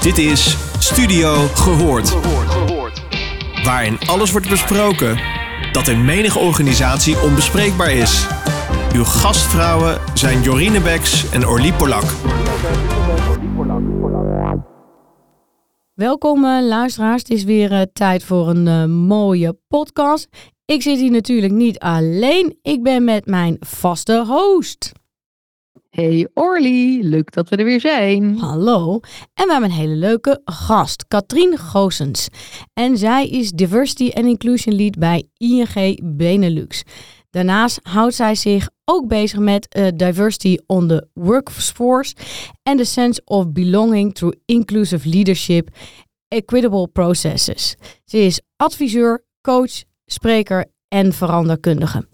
Dit is Studio Gehoord. Waarin alles wordt besproken dat in menige organisatie onbespreekbaar is. Uw gastvrouwen zijn Jorine Beks en Orlie Polak. Welkom uh, luisteraars, het is weer uh, tijd voor een uh, mooie podcast. Ik zit hier natuurlijk niet alleen, ik ben met mijn vaste host. Hey Orly, leuk dat we er weer zijn. Hallo. En we hebben een hele leuke gast, Katrien Goosens. En zij is Diversity and Inclusion Lead bij ING Benelux. Daarnaast houdt zij zich ook bezig met uh, diversity on the workforce en the sense of belonging through inclusive leadership, equitable processes. Ze is adviseur, coach, spreker en veranderkundige.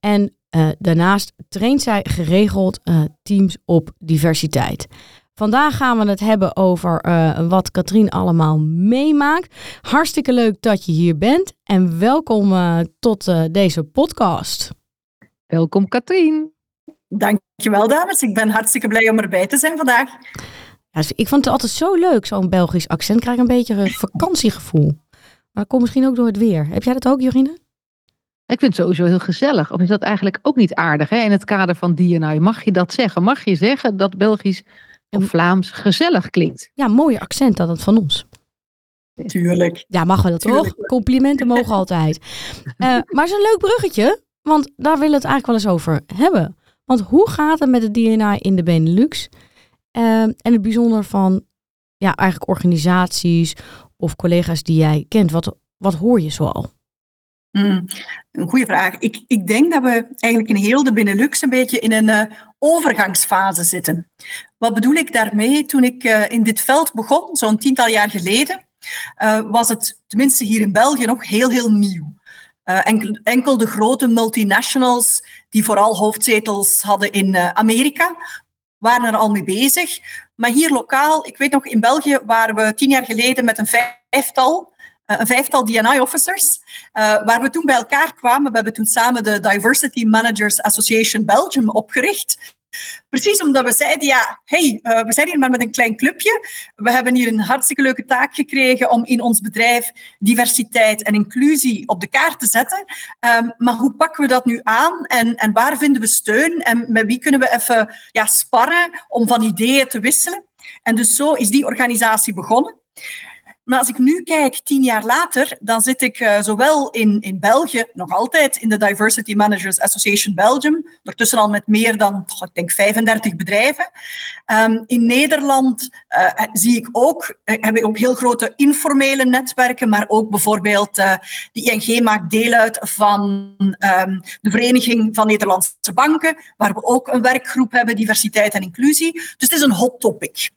En uh, daarnaast traint zij geregeld uh, teams op diversiteit. Vandaag gaan we het hebben over uh, wat Katrien allemaal meemaakt. Hartstikke leuk dat je hier bent en welkom tot deze podcast. Welkom Katrien. Dankjewel dames, ik ben hartstikke blij om erbij te zijn vandaag. Ja, dus ik vond het altijd zo leuk, zo'n Belgisch accent. Ik krijg een beetje een vakantiegevoel. Maar dat komt misschien ook door het weer. Heb jij dat ook, Jorine? Ik vind het sowieso heel gezellig. Of is dat eigenlijk ook niet aardig hè? in het kader van DNI? Mag je dat zeggen? Mag je zeggen dat Belgisch of Vlaams gezellig klinkt? Ja, mooie accent dat het van ons. Tuurlijk. Ja, mag we dat toch? Complimenten mogen altijd. Uh, maar het is een leuk bruggetje, want daar willen we het eigenlijk wel eens over hebben. Want hoe gaat het met het DNI in de Benelux? Uh, en het bijzonder van ja, eigenlijk organisaties of collega's die jij kent. Wat, wat hoor je zoal? Mm, een goede vraag. Ik, ik denk dat we eigenlijk in heel de Benelux een beetje in een uh, overgangsfase zitten. Wat bedoel ik daarmee? Toen ik uh, in dit veld begon, zo'n tiental jaar geleden, uh, was het tenminste hier in België nog heel, heel nieuw. Enkel, enkel, de grote multinationals, die vooral hoofdzetels hadden in Amerika, waren er al mee bezig. Maar hier lokaal, ik weet nog, in België waren we tien jaar geleden met een vijftal een vijftal DNI-officers, uh, waar we toen bij elkaar kwamen. We hebben toen samen de Diversity Managers Association Belgium opgericht. Precies omdat we zeiden, ja, hey, uh, we zijn hier maar met een klein clubje. We hebben hier een hartstikke leuke taak gekregen om in ons bedrijf diversiteit en inclusie op de kaart te zetten. Um, maar hoe pakken we dat nu aan en, en waar vinden we steun en met wie kunnen we even ja, sparren om van ideeën te wisselen? En dus zo is die organisatie begonnen. Maar als ik nu kijk, tien jaar later, dan zit ik uh, zowel in, in België, nog altijd in de Diversity Managers Association Belgium, ondertussen al met meer dan, ik denk, 35 bedrijven. Um, in Nederland uh, zie ik ook, uh, heb ik ook heel grote informele netwerken, maar ook bijvoorbeeld de ING maakt deel uit van um, de Vereniging van Nederlandse Banken, waar we ook een werkgroep hebben, diversiteit en inclusie. Dus het is een hot topic.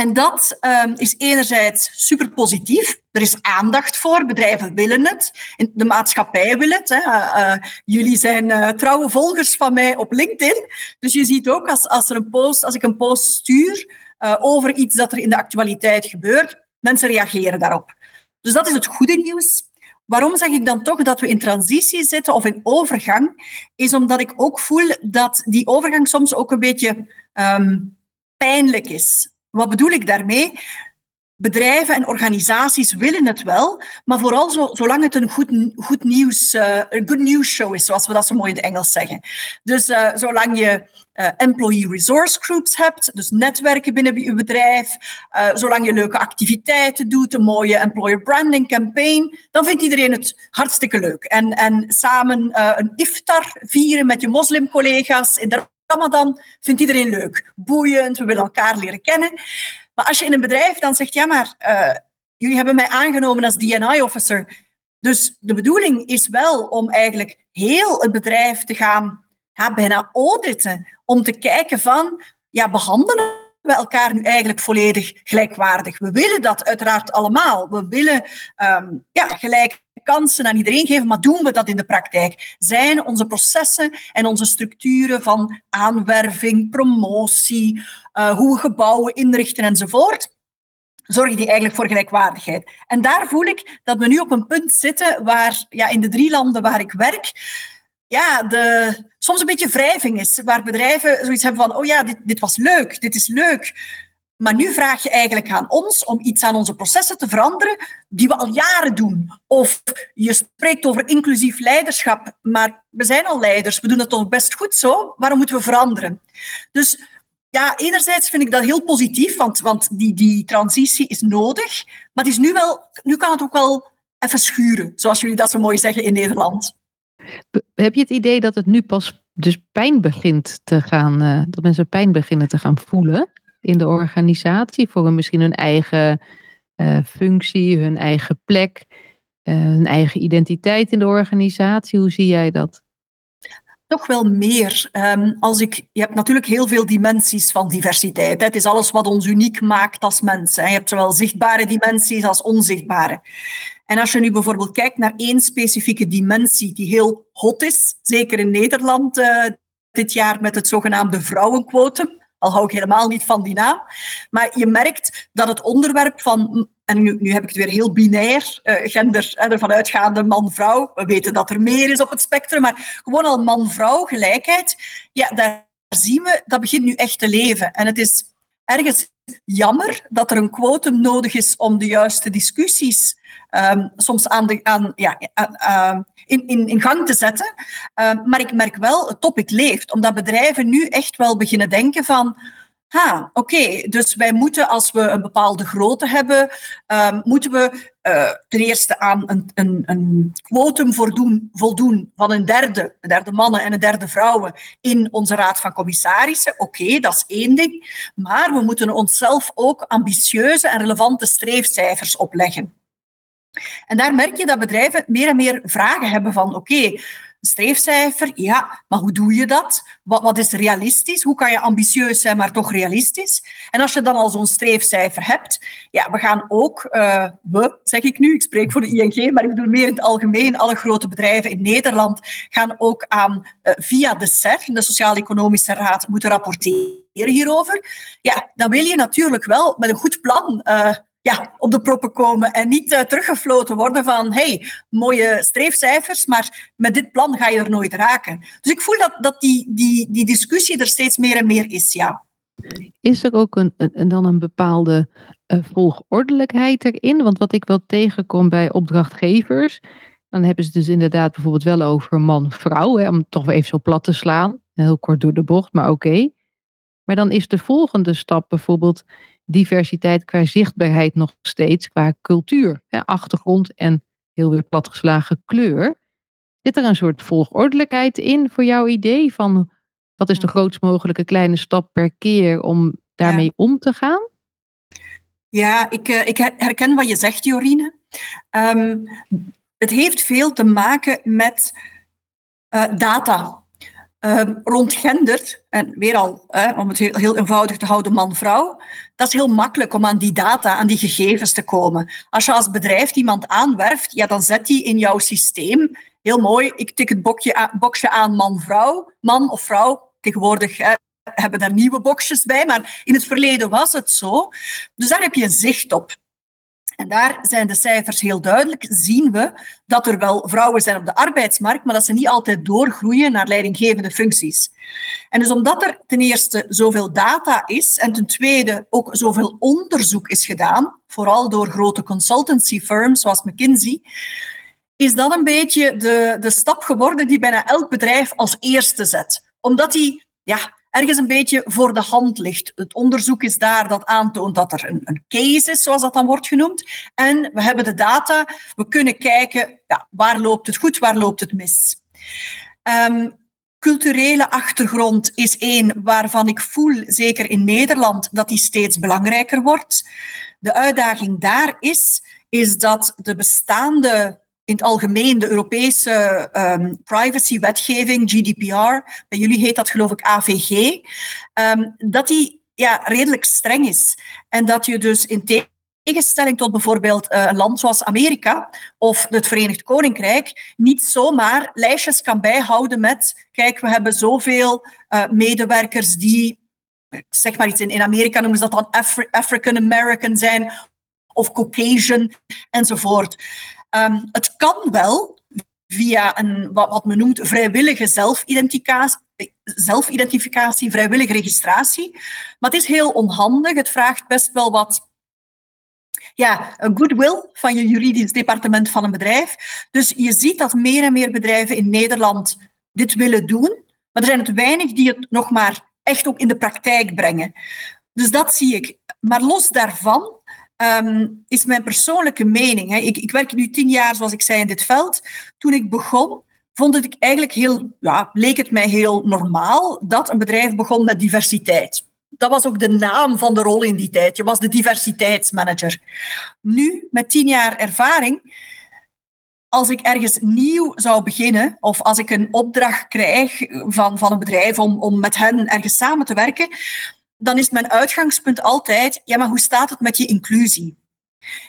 En dat um, is enerzijds super positief. Er is aandacht voor, bedrijven willen het, de maatschappij wil het. Hè. Uh, jullie zijn uh, trouwe volgers van mij op LinkedIn. Dus je ziet ook als, als, er een post, als ik een post stuur over iets dat er in de actualiteit gebeurt, mensen reageren daarop. Dus dat is het goede nieuws. Waarom zeg ik dan toch dat we in transitie zitten of in overgang? Is omdat ik ook voel dat die overgang soms ook een beetje um, pijnlijk is. Wat bedoel ik daarmee? Bedrijven en organisaties willen het wel, maar vooral zo, zolang het een goed, goed nieuws, uh, een good news show is, zoals we dat zo mooi in het Engels zeggen. Dus uh, zolang je uh, employee resource groups hebt, dus netwerken binnen je bedrijf, zolang je leuke activiteiten doet, een mooie employer branding campaign, dan vindt iedereen het hartstikke leuk. En, en samen een iftar vieren met je moslimcollega's in de Ramadan vindt iedereen leuk, boeiend, we willen elkaar leren kennen. Maar als je in een bedrijf dan zegt, ja maar, uh, jullie hebben mij aangenomen als DNI-officer, dus de bedoeling is wel om eigenlijk heel het bedrijf te gaan ja, bijna auditen, om te kijken van, ja, behandelen we elkaar nu eigenlijk volledig gelijkwaardig? We willen dat uiteraard allemaal. We willen um, ja, gelijk kansen aan iedereen geven, maar doen we dat in de praktijk? Zijn onze processen en onze structuren van aanwerving, promotie, uh, hoe we gebouwen inrichten enzovoort, zorgen die eigenlijk voor gelijkwaardigheid? En daar voel ik dat we nu op een punt zitten waar ja, in de drie landen waar ik werk, ja, de, soms een beetje wrijving is, waar bedrijven zoiets hebben van, oh ja, dit, dit was leuk, dit is leuk. Maar nu vraag je eigenlijk aan ons om iets aan onze processen te veranderen die we al jaren doen. Of je spreekt over inclusief leiderschap, maar we zijn al leiders, we doen het toch best goed zo, waarom moeten we veranderen? Dus ja, enerzijds vind ik dat heel positief, want, want die, die transitie is nodig, maar het is nu, wel, nu kan het ook wel even schuren, zoals jullie dat zo mooi zeggen in Nederland. Heb je het idee dat het nu pas dus pijn begint te gaan, uh, dat mensen pijn beginnen te gaan voelen in de organisatie voor hun, misschien hun eigen uh, functie, hun eigen plek, uh, hun eigen identiteit in de organisatie? Hoe zie jij dat? Toch wel meer. Um, als ik, je hebt natuurlijk heel veel dimensies van diversiteit. Het is alles wat ons uniek maakt als mensen. Je hebt zowel zichtbare dimensies als onzichtbare. En als je nu bijvoorbeeld kijkt naar één specifieke dimensie die heel hot is, zeker in Nederland uh, dit jaar met het zogenaamde vrouwenquotum, al hou ik helemaal niet van die naam, maar je merkt dat het onderwerp van, en nu, nu heb ik het weer heel binair, uh, gender, ervan uitgaande man-vrouw, we weten dat er meer is op het spectrum, maar gewoon al man-vrouw gelijkheid, ja, daar zien we, dat begint nu echt te leven. En het is ergens jammer dat er een quotum nodig is om de juiste discussies um, soms aan de, aan, ja, uh, in, in, in gang te zetten. Uh, maar ik merk wel, het topic leeft, omdat bedrijven nu echt wel beginnen denken van Ha, oké. Dus wij moeten, als we een bepaalde grootte hebben, um, moeten we uh, ten eerste aan een, een, een quotum voldoen, voldoen van een derde, een derde mannen en een derde vrouwen in onze raad van commissarissen. Oké, dat is één ding. Maar we moeten onszelf ook ambitieuze en relevante streefcijfers opleggen. En daar merk je dat bedrijven meer en meer vragen hebben van oké, okay, streefcijfer, ja, maar hoe doe je dat? Wat, wat is realistisch? Hoe kan je ambitieus zijn, maar toch realistisch? En als je dan al zo'n streefcijfer hebt, ja, we gaan ook, we, zeg ik nu, ik spreek voor de ING, maar ik bedoel meer in het algemeen, alle grote bedrijven in Nederland gaan ook aan, uh, via de SER, de Sociaal-Economische Raad, moeten rapporteren hierover. Ja, dan wil je natuurlijk wel met een goed plan uh, ja, op de proppen komen en niet uh, teruggefloten worden van hey, mooie streefcijfers, maar met dit plan ga je er nooit raken. Dus ik voel dat, dat die, die, die discussie er steeds meer en meer is, ja. Is er ook een, een dan een bepaalde uh, volgordelijkheid erin? Want wat ik wel tegenkom bij opdrachtgevers, dan hebben ze dus inderdaad bijvoorbeeld wel over man-vrouw, om toch even zo plat te slaan. Heel kort door de bocht, maar oké. Maar dan is de volgende stap bijvoorbeeld diversiteit qua zichtbaarheid nog steeds, qua cultuur, hè, achtergrond en heel weer platgeslagen kleur. Zit er een soort volgordelijkheid in voor jouw idee van wat is de grootst mogelijke kleine stap per keer om daarmee ja. om te gaan? Ja, ik, uh, ik herken wat je zegt, Jorine. Um, het heeft veel te maken met uh, data. Um, rond gender, en weer al, om het heel, eenvoudig te houden, man-vrouw, dat is heel makkelijk om aan die data, aan die gegevens te komen. Als je als bedrijf iemand aanwerft, ja, dan zet die in jouw systeem. Heel mooi, ik tik het bokje aan, aan man-vrouw, man of vrouw. Tegenwoordig hè, hebben daar nieuwe boxjes bij, maar in het verleden was het zo. Dus daar heb je zicht op. En daar zijn de cijfers heel duidelijk. Zien we dat er wel vrouwen zijn op de arbeidsmarkt, maar dat ze niet altijd doorgroeien naar leidinggevende functies. En dus omdat er ten eerste zoveel data is en ten tweede ook zoveel onderzoek is gedaan, vooral door grote consultancy firms zoals McKinsey, is dat een beetje de, de stap geworden die bijna elk bedrijf als eerste zet. Omdat die ja, ergens een beetje voor de hand ligt. Het onderzoek is daar dat aantoont dat er een, een case is, zoals dat dan wordt genoemd. En we hebben de data, we kunnen kijken ja, waar loopt het goed, waar loopt het mis. Um, culturele achtergrond is één waarvan ik voel, zeker in Nederland, dat die steeds belangrijker wordt. De uitdaging daar is, is dat de bestaande in het algemeen de Europese um, privacy-wetgeving, GDPR, bij jullie heet dat geloof ik AVG, um, dat die ja, redelijk streng is. En dat je dus in tegenstelling tot bijvoorbeeld uh, een land zoals Amerika of het Verenigd Koninkrijk niet zomaar lijstjes kan bijhouden met, kijk, we hebben zoveel uh, medewerkers die, zeg maar iets, in, in Amerika noemen ze dat dan Afri African American zijn of Caucasian enzovoort. Um, het kan wel via een, wat, men noemt vrijwillige zelfidentificatie zelfidentificatie, vrijwillige registratie. Maar het is heel onhandig. Het vraagt best wel wat ja, goodwill van je juridisch departement van een bedrijf. Dus je ziet dat meer en meer bedrijven in Nederland dit willen doen. Maar er zijn het weinig die het nog maar echt ook in de praktijk brengen. Dus dat zie ik. Maar los daarvan ehm, is mijn persoonlijke mening. Hè. Ik, ik werk nu tien jaar, zoals ik zei, in dit veld. Toen ik begon, vond ik eigenlijk heel, ja, leek het mij heel normaal dat een bedrijf begon met diversiteit. Dat was ook de naam van de rol in die tijd. Je was de diversiteitsmanager. Nu, met tien jaar ervaring, als ik ergens nieuw zou beginnen, of als ik een opdracht krijg van, van een bedrijf om, om met hen ergens samen te werken, dan is mijn uitgangspunt altijd, ja, maar hoe staat het met je inclusie?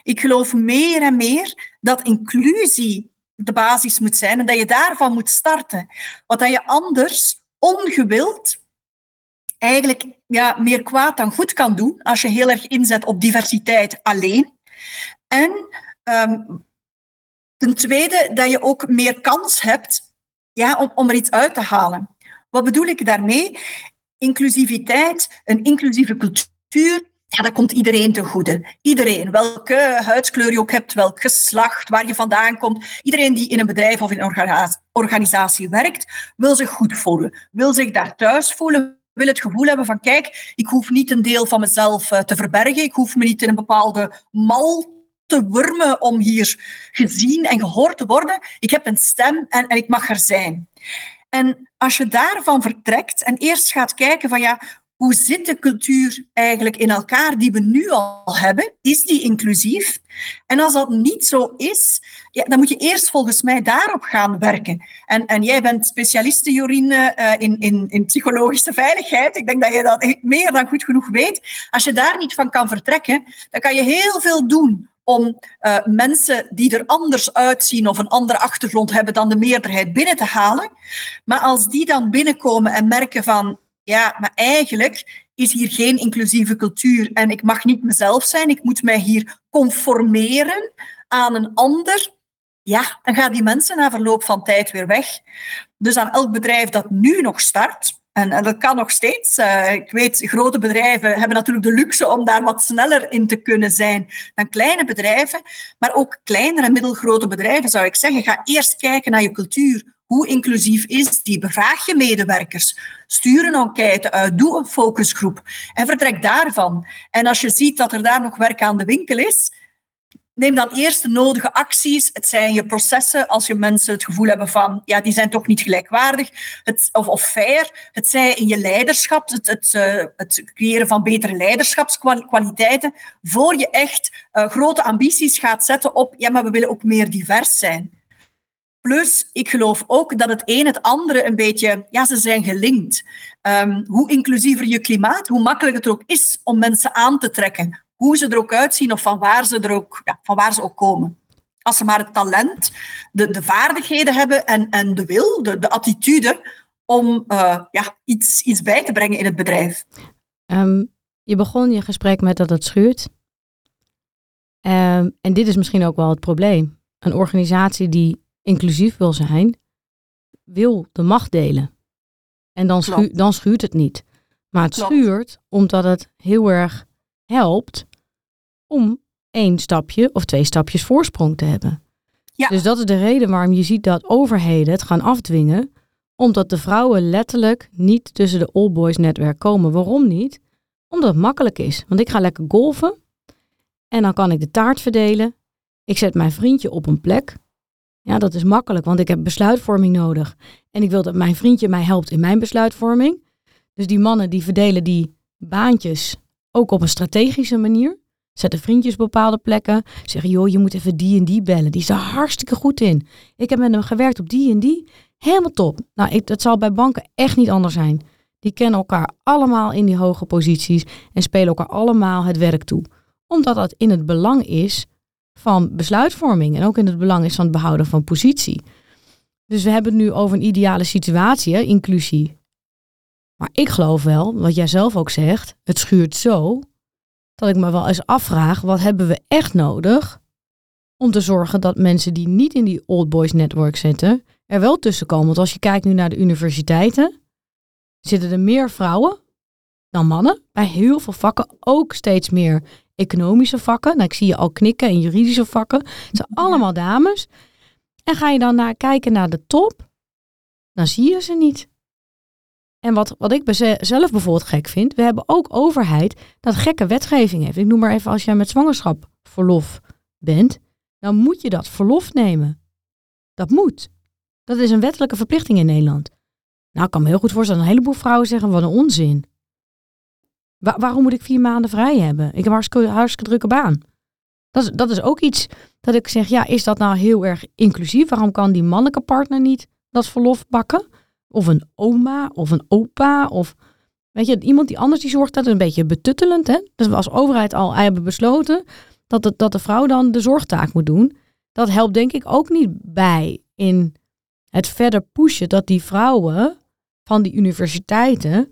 Ik geloof meer en meer dat inclusie de basis moet zijn en dat je daarvan moet starten. Wat dat je anders ongewild eigenlijk ja, meer kwaad dan goed kan doen als je heel erg inzet op diversiteit alleen. En um, ten tweede, dat je ook meer kans hebt ja, om, om er iets uit te halen. Wat bedoel ik daarmee? Inclusiviteit, een inclusieve cultuur, ja, dat komt iedereen ten goede. Iedereen, welke huidskleur je ook hebt, welk geslacht, waar je vandaan komt. Iedereen die in een bedrijf of in een organisatie werkt, wil zich goed voelen, wil zich daar thuis voelen, wil het gevoel hebben van kijk, ik hoef niet een deel van mezelf eh, te verbergen, ik hoef me niet in een bepaalde mal te wurmen om hier gezien en gehoord te worden. Ik heb een stem en, en ik mag er zijn. En als je daarvan vertrekt en eerst gaat kijken van ja, hoe zit de cultuur eigenlijk in elkaar die we nu al hebben? Is die inclusief? En als dat niet zo is, ja, dan moet je eerst volgens mij daarop gaan werken. En, en jij bent specialiste, Jorien, uh, in, in, in psychologische veiligheid. Ik denk dat je dat meer dan goed genoeg weet. Als je daar niet van kan vertrekken, dan kan je heel veel doen om uh, mensen die er anders uitzien of een andere achtergrond hebben dan de meerderheid binnen te halen. Maar als die dan binnenkomen en merken van, ja, maar eigenlijk is hier geen inclusieve cultuur en ik mag niet mezelf zijn, ik moet mij hier conformeren aan een ander, ja, dan gaan die mensen na verloop van tijd weer weg. Dus aan elk bedrijf dat nu nog start, en, dat kan nog steeds. Uh, ik weet, grote bedrijven hebben natuurlijk de luxe om daar wat sneller in te kunnen zijn dan kleine bedrijven. Maar ook kleinere en middelgrote bedrijven zou ik zeggen, ga eerst kijken naar je cultuur. Hoe inclusief is die? Bevraag je medewerkers. Stuur een enquête uit. Doe een focusgroep. En vertrek daarvan. En als je ziet dat er daar nog werk aan de winkel is, neem dan eerst de nodige acties. Het zijn je processen als je mensen het gevoel hebben van, ja, die zijn toch niet gelijkwaardig het, of, of fair. Het zij in je leiderschap, het, het, uh, het creëren van betere leiderschapskwaliteiten, voor je echt uh, grote ambities gaat zetten op, ja, maar we willen ook meer divers zijn. Plus, ik geloof ook dat het een het andere een beetje, ja, ze zijn gelinkt. Um, hoe inclusiever je klimaat, hoe makkelijker het ook is om mensen aan te trekken hoe ze er ook uitzien of van waar ze, er ook, ja, van waar ze ook komen. Als ze maar het talent, de, de vaardigheden hebben en, en de wil, de, de attitude om uh, ja, iets, iets bij te brengen in het bedrijf. Um, je begon je gesprek met dat het schuurt. Um, en dit is misschien ook wel het probleem. Een organisatie die inclusief wil zijn, wil de macht delen. En dan, schu dan schuurt het niet. Maar het Klopt. schuurt omdat het heel erg helpt om één stapje of twee stapjes voorsprong te hebben. Ja. Dus dat is de reden waarom je ziet dat overheden het gaan afdwingen, omdat de vrouwen letterlijk niet tussen de all boys netwerk komen. Waarom niet? Omdat het makkelijk is. Want ik ga lekker golven en dan kan ik de taart verdelen. Ik zet mijn vriendje op een plek. Ja, dat is makkelijk, want ik heb besluitvorming nodig. En ik wil dat mijn vriendje mij helpt in mijn besluitvorming. Dus die mannen die verdelen die baantjes ook op een strategische manier. Zetten vriendjes op bepaalde plekken. Zeggen, joh, je moet even die en die bellen. Die is er hartstikke goed in. Ik heb met hem gewerkt op die en die. Helemaal top. Nou, ik, dat zal bij banken echt niet anders zijn. Die kennen elkaar allemaal in die hoge posities en spelen elkaar allemaal het werk toe. Omdat dat in het belang is van besluitvorming en ook in het belang is van het behouden van positie. Dus we hebben het nu over een ideale situatie, inclusie. Maar ik geloof wel, wat jij zelf ook zegt, het schuurt zo dat ik me wel eens afvraag, wat hebben we echt nodig om te zorgen dat mensen die niet in die old boys network zitten, er wel tussen komen. Want als je kijkt nu naar de universiteiten, zitten er meer vrouwen dan mannen. Bij heel veel vakken ook steeds meer economische vakken. Nou, ik zie je al knikken en juridische vakken. Het zijn allemaal dames. En ga je dan naar kijken naar de top, dan zie je ze niet. En wat, wat ik zelf bijvoorbeeld gek vind, we hebben ook overheid dat gekke wetgeving heeft. Ik noem maar even, als jij met zwangerschap verlof bent, dan moet je dat verlof nemen. Dat moet. Dat is een wettelijke verplichting in Nederland. Nou, ik kan me heel goed voorstellen dat een heleboel vrouwen zeggen, wat een onzin. waarom moet ik vier maanden vrij hebben? Ik heb een hartstikke, drukke baan. Dat is, dat is ook iets dat ik zeg, ja, is dat nou heel erg inclusief? Waarom kan die mannelijke partner niet dat verlof bakken? Of een oma of een opa of weet je, iemand die anders die zorgt dat is een beetje betuttelend. Hè? Dus we als overheid al hebben besloten dat, dat de vrouw dan de zorgtaak moet doen. Dat helpt denk ik ook niet bij in het verder pushen dat die vrouwen van die universiteiten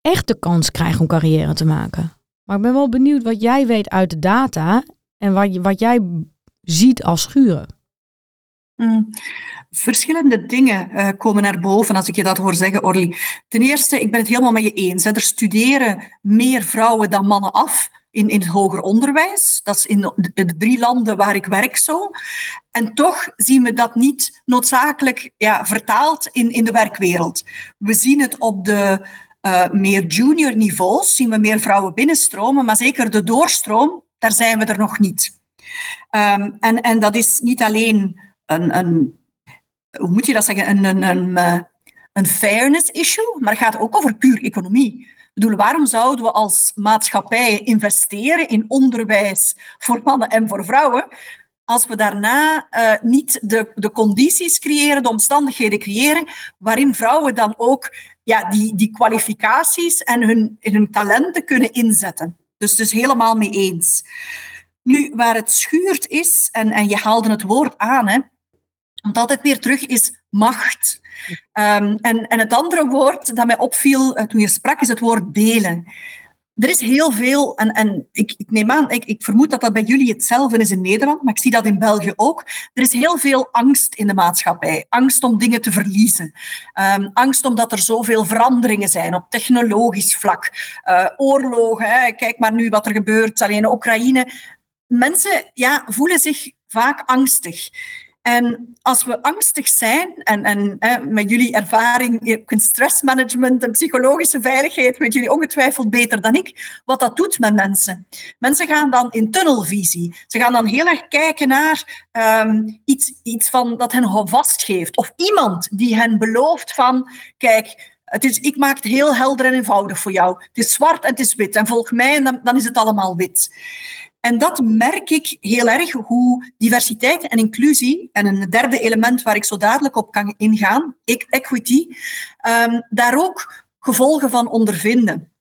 echt de kans krijgen om carrière te maken. Maar ik ben wel benieuwd wat jij weet uit de data en wat, wat jij ziet als schuren. Hmm. Verschillende dingen uh, komen naar boven als ik je dat hoor zeggen, Orly. Ten eerste, ik ben het helemaal met je eens. Er studeren meer vrouwen dan mannen af in, in het hoger onderwijs. Dat is in de, de, drie landen waar ik werk zo. En toch zien we dat niet noodzakelijk ja, vertaald in, in de werkwereld. We zien het op de uh, meer junior niveaus, zien we meer vrouwen binnenstromen, maar zeker de doorstroom, daar zijn we er nog niet. Um, en, en dat is niet alleen een, een hoe moet je dat zeggen, een, een, een, eh, een fairness issue, maar het gaat ook over puur economie. Ik bedoel, waarom zouden we als maatschappij investeren in onderwijs voor mannen en voor vrouwen, als we daarna uh, niet de, de condities creëren, de omstandigheden creëren, waarin vrouwen dan ook ja, die, die kwalificaties en hun, hun talenten kunnen inzetten. Dus dus helemaal mee eens. Nu, waar het schuurt is, en, en je haalde het woord aan, hè, want altijd weer terug is macht. Um, en, en het andere woord dat mij opviel uh, toen je sprak, is het woord delen. Er is heel veel, en, en ik, ik neem aan, ik, ik vermoed dat dat bij jullie hetzelfde is in Nederland, maar ik zie dat in België ook. Er is heel veel angst in de maatschappij. Angst om dingen te verliezen. Um, angst omdat er zoveel veranderingen zijn op technologisch vlak. Uh, oorlogen, hè. kijk maar nu wat er gebeurt, alleen in Oekraïne. Mensen ja, voelen zich vaak angstig. En als we angstig zijn, en, en met jullie ervaring in stressmanagement en psychologische veiligheid, weet jullie ongetwijfeld beter dan ik, wat dat doet met mensen. Mensen gaan dan in tunnelvisie. Ze gaan dan heel erg kijken naar um, iets, iets van, dat hen vastgeeft. Of iemand die hen belooft van, kijk, het is, ik maak het heel helder en eenvoudig voor jou. Het is zwart en het is wit. En volg mij en dan, dan is het allemaal wit. En dat merk ik heel erg, hoe diversiteit en inclusie, en een derde element waar ik zo dadelijk op kan ingaan, equity, um, daar ook gevolgen van ondervinden.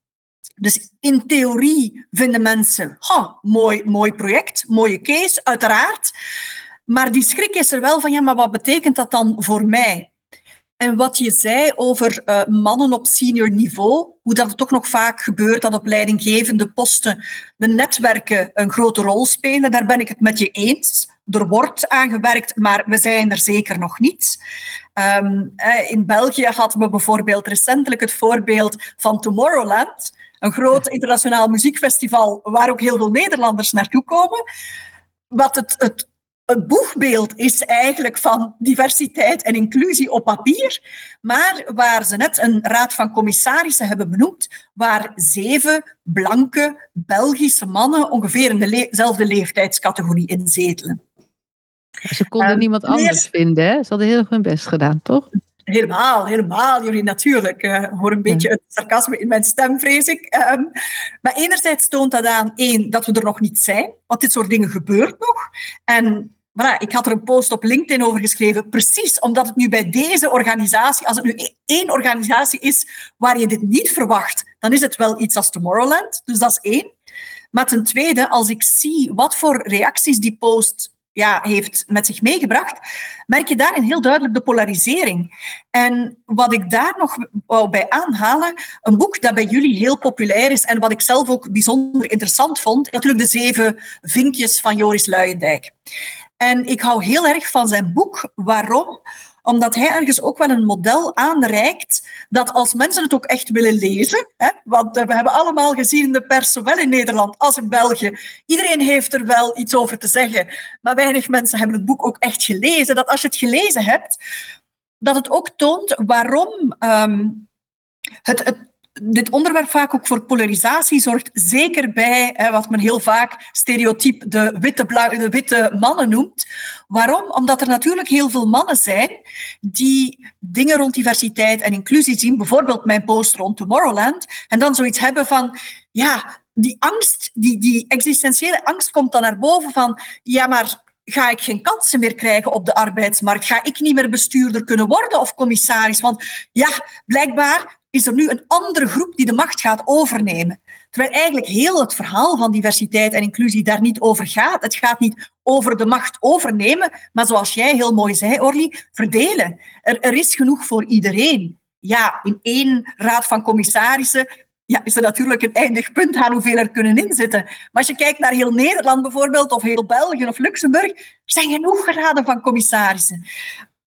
Dus in theorie vinden mensen, ha, mooi, mooi project, mooie case, uiteraard. Maar die schrik is er wel van, ja, maar wat betekent dat dan voor mij? En wat je zei over uh, mannen op senior niveau, hoe dat toch nog vaak gebeurt dat op leidinggevende posten de netwerken een grote rol spelen, daar ben ik het met je eens. Er wordt aangewerkt, maar we zijn er zeker nog niet. Um, in België hadden we bijvoorbeeld recentelijk het voorbeeld van Tomorrowland, een groot internationaal muziekfestival waar ook heel veel Nederlanders naartoe komen. Wat het, het het boegbeeld is eigenlijk van diversiteit en inclusie op papier, maar waar ze net een raad van commissarissen hebben benoemd, waar zeven blanke Belgische mannen ongeveer in dezelfde leeftijdscategorie in zetelen. Ze konden uh, niemand anders vinden, hè? Ze hadden heel hun best gedaan, toch? Helemaal, helemaal, jullie natuurlijk. Uh, hoor een beetje het sarcasme in mijn stem, vrees ik. Um, maar enerzijds toont dat aan, één, dat we er nog niet zijn, want dit soort dingen gebeurt nog. En voilà, ik had er een post op LinkedIn over geschreven, precies omdat het nu bij deze organisatie, als het nu één organisatie is waar je dit niet verwacht, dan is het wel iets als Tomorrowland. Dus dat is één. Maar ten tweede, als ik zie wat voor reacties die post ja, heeft met zich meegebracht, merk je daarin heel duidelijk de polarisering. En wat ik daar nog wou bij aanhalen, een boek dat bij jullie heel populair is en wat ik zelf ook bijzonder interessant vond, natuurlijk De Zeven Vinkjes van Joris Luijendijk. En ik hou heel erg van zijn boek. Waarom? Omdat hij ergens ook wel een model aanreikt dat als mensen het ook echt willen lezen, hè, want we hebben allemaal gezien in de pers, zowel in Nederland als in België, iedereen heeft er wel iets over te zeggen, maar weinig mensen hebben het boek ook echt gelezen, dat als je het gelezen hebt, dat het ook toont waarom ehm, het, het, dit onderwerp vaak ook voor polarisatie zorgt, zeker bij hè, wat men heel vaak stereotyp de witte, de witte mannen noemt. Waarom? Omdat er natuurlijk heel veel mannen zijn die dingen rond diversiteit en inclusie zien, bijvoorbeeld mijn post rond Tomorrowland, en dan zoiets hebben van, ja, die angst, die, die existentiële angst komt dan naar boven van, ja, maar ga ik geen kansen meer krijgen op de arbeidsmarkt? Ga ik niet meer bestuurder kunnen worden of commissaris? Want ja, blijkbaar is er nu een andere groep die de macht gaat overnemen. Terwijl eigenlijk heel het verhaal van diversiteit en inclusie daar niet over gaat. Het gaat niet over de macht overnemen, maar zoals jij heel mooi zei, Orly, verdelen. Er, er is genoeg voor iedereen. Ja, in één raad van commissarissen ja, is er natuurlijk een eindig punt aan hoeveel er kunnen inzitten. Maar als je kijkt naar heel Nederland bijvoorbeeld, of heel België of Luxemburg, er zijn genoeg raden van commissarissen.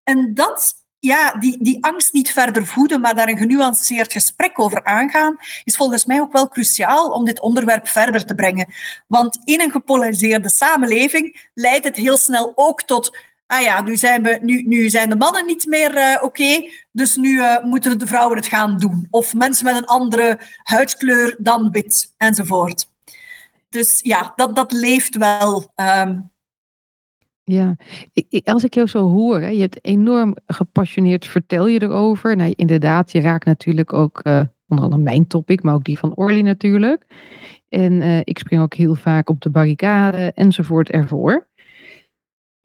En dat ja, die, die angst niet verder voeden, maar daar een genuanceerd gesprek over aangaan, is volgens mij ook wel cruciaal om dit onderwerp verder te brengen. Want in een gepolariseerde samenleving leidt het heel snel ook tot ah ja, nu zijn, nu, nu zijn de mannen niet meer uh, oké, dus nu uh, moeten de vrouwen het gaan doen. Of mensen met een andere huidskleur dan wit, enzovoort. Dus ja, dat, dat leeft wel. Um, ja, als ik jou zo hoor, je hebt enorm gepassioneerd vertel je erover. Nou, inderdaad, je raakt natuurlijk ook uh, onder andere mijn topic, maar ook die van Orly natuurlijk. En ik spring ook heel vaak op de barricade enzovoort ervoor.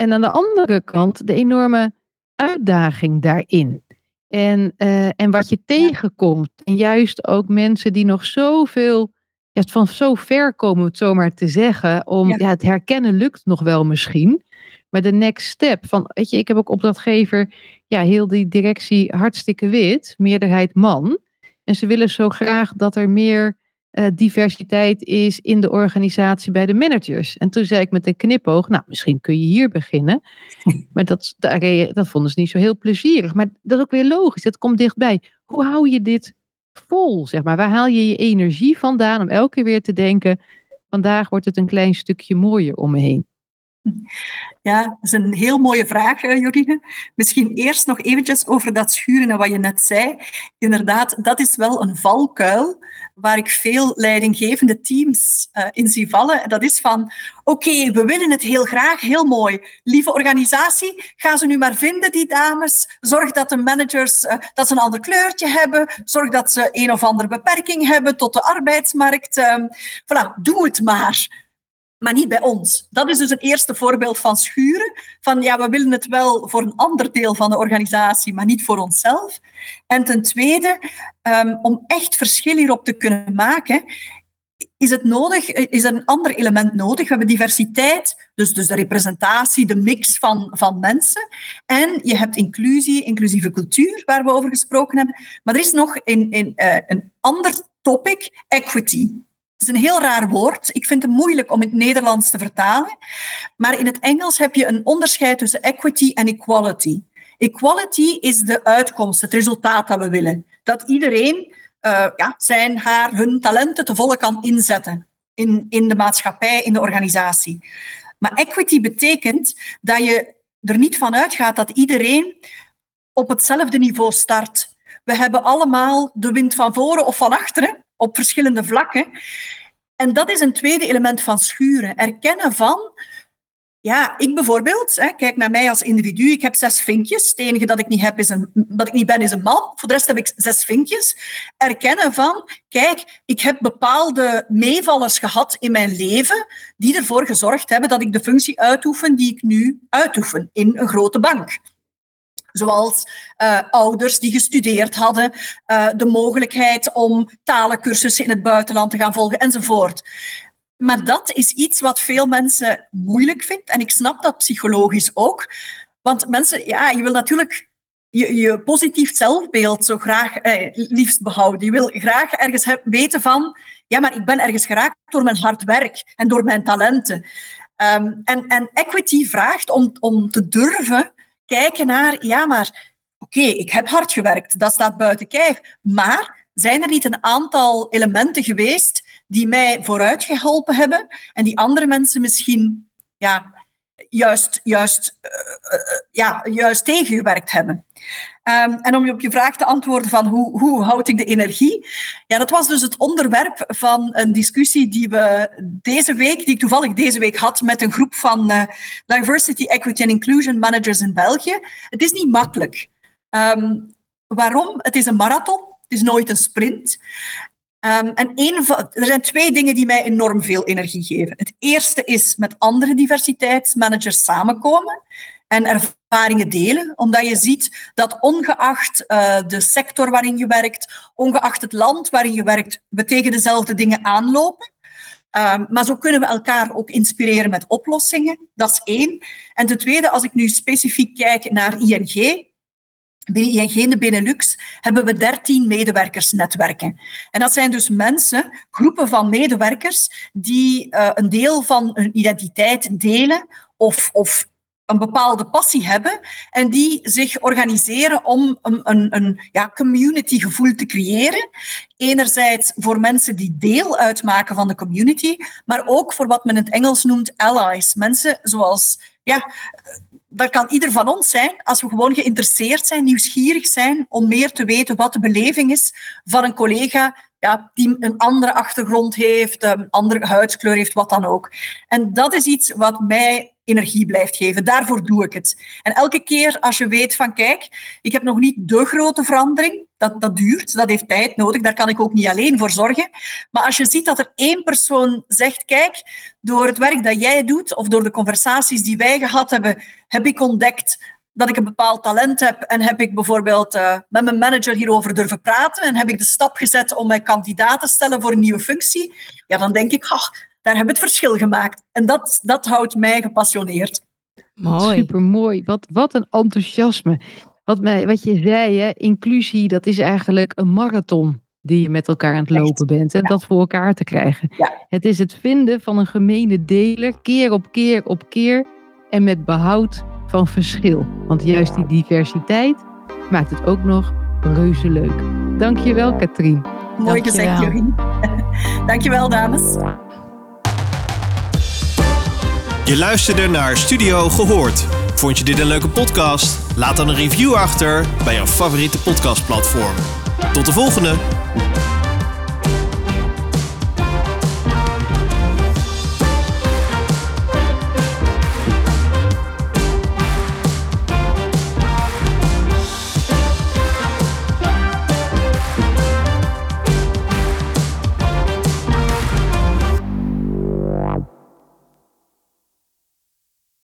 En aan de andere kant de enorme uitdaging daarin. En, uh, en wat je tegenkomt. En juist ook mensen die nog zoveel, ja, van zo ver komen, het zomaar te zeggen, om ja. ja het herkennen lukt nog wel misschien. Maar de next step van, weet je, ik heb ook opdrachtgever, ja, heel die directie hartstikke wit, meerderheid man. En ze willen zo graag dat er meer uh, diversiteit is in de organisatie bij de managers. En toen zei ik met een knipoog, nou, misschien kun je hier beginnen. Maar dat, dat vonden ze niet zo heel plezierig. Maar dat is ook weer logisch, dat komt dichtbij. Hoe hou je dit vol, zeg maar? Waar haal je je energie vandaan om elke keer weer te denken, vandaag wordt het een klein stukje mooier om me heen? Ja, dat is een heel mooie vraag, eh, Jorine. Misschien eerst nog eventjes over dat schuren en wat je net zei. Inderdaad, dat is wel een valkuil waar ik veel leidinggevende teams uh, in zie vallen. Dat is van, oké, we willen het heel graag, heel mooi. Lieve organisatie, ga ze nu maar vinden, die dames. Zorg dat de managers uh, dat ze een ander kleurtje hebben. Zorg dat ze een of andere beperking hebben tot de arbeidsmarkt. Um, voilà, doe het maar maar niet bij ons. Dat is dus het eerste voorbeeld van schuren. Van ja, we willen het wel voor een ander deel van de organisatie, maar niet voor onszelf. En ten tweede, um, om echt verschil hierop te kunnen maken, is het nodig, is er een ander element nodig. We hebben diversiteit, dus, dus de representatie, de mix van, van mensen. En je hebt inclusie, inclusieve cultuur, waar we over gesproken hebben. Maar er is nog een, een, uh, een ander topic, equity. Het is een heel raar woord. Ik vind het moeilijk om in het Nederlands te vertalen. Maar in het Engels heb je een onderscheid tussen equity en equality. Equality is de uitkomst, het resultaat dat we willen. Dat iedereen uh, ja, zijn, haar, hun talenten te volle kan inzetten in, in de maatschappij, in de organisatie. Maar equity betekent dat je er niet van uitgaat dat iedereen op hetzelfde niveau start. We hebben allemaal de wind van voren of van achteren op verschillende vlakken. En dat is een tweede element van schuren. Erkennen van, ja, ik bijvoorbeeld, hè, kijk naar mij als individu, ik heb zes vinkjes. Het enige dat ik niet, heb is een, dat ik niet ben is een man. Voor de rest heb ik zes vinkjes. Erkennen van, kijk, ik heb bepaalde meevallers gehad in mijn leven die ervoor gezorgd hebben dat ik de functie uitoefen die ik nu uitoefen in een grote bank. Zoals uh, ouders die gestudeerd hadden, uh, de mogelijkheid om talencursussen in het buitenland te gaan volgen enzovoort. Maar dat is iets wat veel mensen moeilijk vindt. En ik snap dat psychologisch ook. Want mensen, ja, je wil natuurlijk je, positief zelfbeeld zo graag eh, liefst behouden. Je wil graag ergens weten van, ja, maar ik ben ergens geraakt door mijn hard werk en door mijn talenten. Um, en, en equity vraagt om, om te durven kijken naar, ja, maar oké, ik heb hard gewerkt, dat staat buiten kijf. Maar zijn er niet een aantal elementen geweest die mij vooruit geholpen hebben en die andere mensen misschien ja, juist, juist, uh, uh, ja, juist tegengewerkt hebben? Um, en om je op je vraag te antwoorden van hoe, hoe houd ik de energie? Ja, dat was dus het onderwerp van een discussie die we deze week, die ik toevallig deze week had met een groep van uh, Diversity, Equity and Inclusion Managers in België. Het is niet makkelijk. Um, waarom? Het is een marathon, het is nooit een sprint. Um, en van, er zijn twee dingen die mij enorm veel energie geven. Het eerste is met andere diversiteitsmanagers samenkomen en ervaringen delen, omdat je ziet dat ongeacht uh, de sector waarin je werkt, ongeacht het land waarin je werkt, we tegen dezelfde dingen aanlopen. Um, maar zo kunnen we elkaar ook inspireren met oplossingen. Dat is één. En ten tweede, als ik nu specifiek kijk naar ING, Binnen ING in de Benelux hebben we 13 medewerkersnetwerken. En dat zijn dus mensen, groepen van medewerkers, die uh, een deel van hun identiteit delen of, of een bepaalde passie hebben en die zich organiseren om een, een, een ja, community-gevoel te creëren. Enerzijds voor mensen die deel uitmaken van de community, maar ook voor wat men in het Engels noemt allies. Mensen zoals ja, dat kan ieder van ons zijn, als we gewoon geïnteresseerd zijn, nieuwsgierig zijn om meer te weten wat de beleving is van een collega ja, die een andere achtergrond heeft, een andere huidskleur heeft, wat dan ook. En dat is iets wat mij energie blijft geven. Daarvoor doe ik het. En elke keer als je weet van, kijk, ik heb nog niet de grote verandering, dat, dat duurt, dat heeft tijd nodig, daar kan ik ook niet alleen voor zorgen. Maar als je ziet dat er één persoon zegt, kijk, door het werk dat jij doet of door de conversaties die wij gehad hebben, heb ik ontdekt dat ik een bepaald talent heb en heb ik bijvoorbeeld uh, met mijn manager hierover durven praten en heb ik de stap gezet om mij kandidaat te stellen voor een nieuwe functie, ja, dan denk ik, ach, daar hebben we het verschil gemaakt. En dat, dat houdt mij gepassioneerd. Mooi. Super mooi. Wat, wat een enthousiasme. Wat, mij, wat je zei, hè, inclusie, dat is eigenlijk een marathon die je met elkaar aan het lopen bent. En dat voor elkaar te krijgen. Ja. Het is het vinden van een gemene deler, keer op keer op keer. En met behoud van verschil. Want juist die diversiteit maakt het ook nog reuze leuk. Dankjewel, Katrien. Mooi gezegd, Jorien. Dankjewel, dames. Je luisterde naar Studio Gehoord. Vond je dit een leuke podcast? Laat dan een review achter bij jouw favoriete podcastplatform. Tot de volgende!